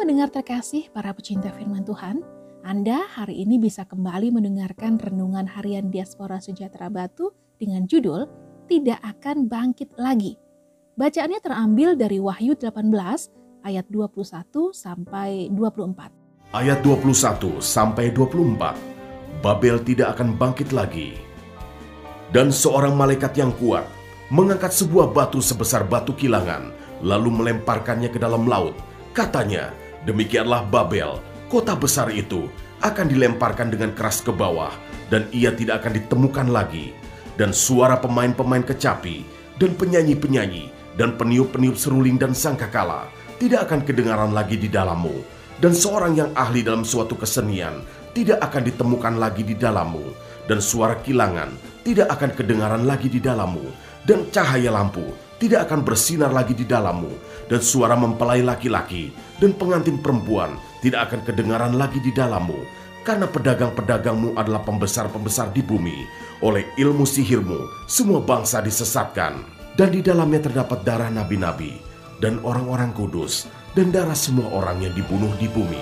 pendengar terkasih, para pecinta firman Tuhan, Anda hari ini bisa kembali mendengarkan renungan harian Diaspora Sejahtera Batu dengan judul Tidak Akan Bangkit Lagi. Bacaannya terambil dari Wahyu 18 ayat 21 sampai 24. Ayat 21 sampai 24. Babel tidak akan bangkit lagi. Dan seorang malaikat yang kuat mengangkat sebuah batu sebesar batu kilangan lalu melemparkannya ke dalam laut. Katanya, Demikianlah Babel, kota besar itu, akan dilemparkan dengan keras ke bawah, dan ia tidak akan ditemukan lagi. Dan suara pemain-pemain kecapi, dan penyanyi-penyanyi, dan peniup-peniup seruling dan sangkakala tidak akan kedengaran lagi di dalammu. Dan seorang yang ahli dalam suatu kesenian tidak akan ditemukan lagi di dalammu. Dan suara kilangan tidak akan kedengaran lagi di dalammu. Dan cahaya lampu tidak akan bersinar lagi di dalammu dan suara mempelai laki-laki dan pengantin perempuan tidak akan kedengaran lagi di dalammu, karena pedagang-pedagangmu adalah pembesar-pembesar di bumi. Oleh ilmu sihirmu, semua bangsa disesatkan, dan di dalamnya terdapat darah nabi-nabi dan orang-orang kudus, dan darah semua orang yang dibunuh di bumi.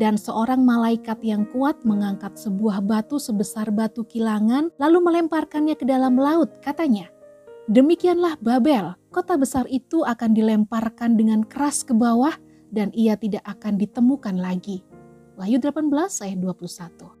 Dan seorang malaikat yang kuat mengangkat sebuah batu sebesar batu kilangan lalu melemparkannya ke dalam laut katanya. Demikianlah Babel, kota besar itu akan dilemparkan dengan keras ke bawah dan ia tidak akan ditemukan lagi. Wahyu 18 ayat 21.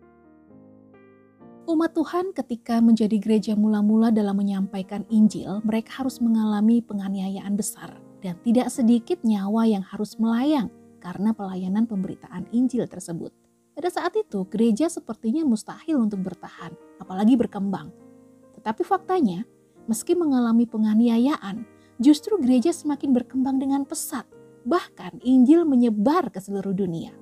Umat Tuhan ketika menjadi gereja mula-mula dalam menyampaikan Injil, mereka harus mengalami penganiayaan besar dan tidak sedikit nyawa yang harus melayang karena pelayanan pemberitaan Injil tersebut. Pada saat itu, gereja sepertinya mustahil untuk bertahan, apalagi berkembang. Tetapi faktanya, meski mengalami penganiayaan, justru gereja semakin berkembang dengan pesat. Bahkan Injil menyebar ke seluruh dunia.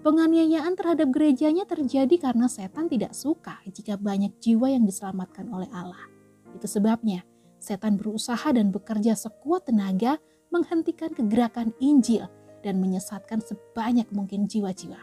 Penganiayaan terhadap gerejanya terjadi karena setan tidak suka jika banyak jiwa yang diselamatkan oleh Allah. Itu sebabnya setan berusaha dan bekerja sekuat tenaga menghentikan kegerakan Injil dan menyesatkan sebanyak mungkin jiwa-jiwa.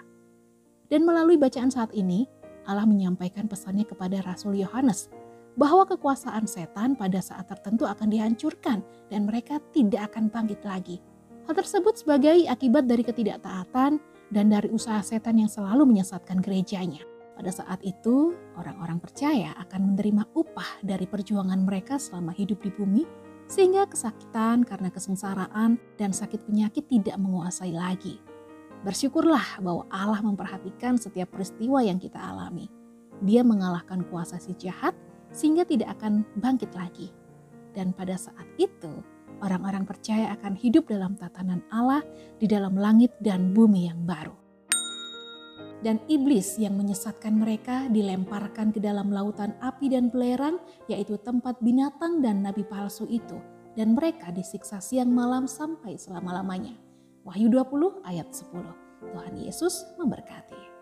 Dan melalui bacaan saat ini, Allah menyampaikan pesannya kepada Rasul Yohanes bahwa kekuasaan setan pada saat tertentu akan dihancurkan dan mereka tidak akan bangkit lagi. Hal tersebut sebagai akibat dari ketidaktaatan dan dari usaha setan yang selalu menyesatkan gerejanya. Pada saat itu, orang-orang percaya akan menerima upah dari perjuangan mereka selama hidup di bumi sehingga kesakitan karena kesengsaraan dan sakit penyakit tidak menguasai lagi. Bersyukurlah bahwa Allah memperhatikan setiap peristiwa yang kita alami. Dia mengalahkan kuasa si jahat sehingga tidak akan bangkit lagi. Dan pada saat itu, orang-orang percaya akan hidup dalam tatanan Allah di dalam langit dan bumi yang baru dan iblis yang menyesatkan mereka dilemparkan ke dalam lautan api dan belerang, yaitu tempat binatang dan nabi palsu itu, dan mereka disiksa siang malam sampai selama-lamanya. Wahyu 20 ayat 10. Tuhan Yesus memberkati.